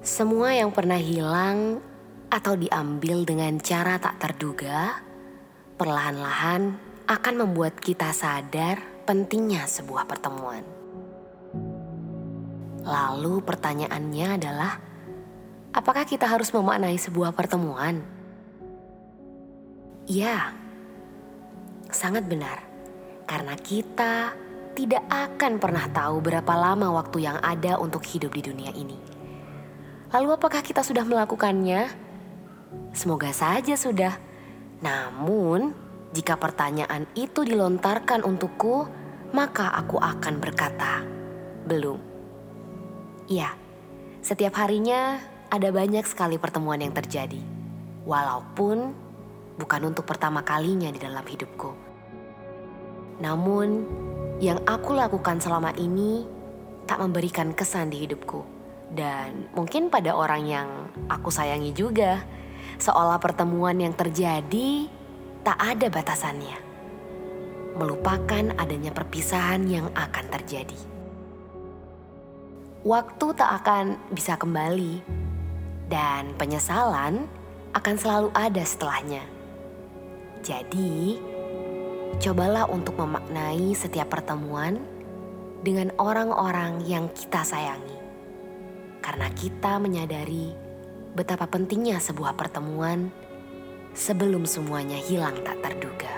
Semua yang pernah hilang atau diambil dengan cara tak terduga, perlahan-lahan akan membuat kita sadar pentingnya sebuah pertemuan. Lalu pertanyaannya adalah, apakah kita harus memaknai sebuah pertemuan? Ya, sangat benar. Karena kita tidak akan pernah tahu berapa lama waktu yang ada untuk hidup di dunia ini. Lalu apakah kita sudah melakukannya? Semoga saja sudah. Namun, jika pertanyaan itu dilontarkan untukku, maka aku akan berkata, "Belum." Ya, setiap harinya ada banyak sekali pertemuan yang terjadi, walaupun bukan untuk pertama kalinya di dalam hidupku. Namun, yang aku lakukan selama ini tak memberikan kesan di hidupku, dan mungkin pada orang yang aku sayangi juga, seolah pertemuan yang terjadi tak ada batasannya, melupakan adanya perpisahan yang akan terjadi. Waktu tak akan bisa kembali, dan penyesalan akan selalu ada setelahnya. Jadi, cobalah untuk memaknai setiap pertemuan dengan orang-orang yang kita sayangi, karena kita menyadari betapa pentingnya sebuah pertemuan sebelum semuanya hilang tak terduga.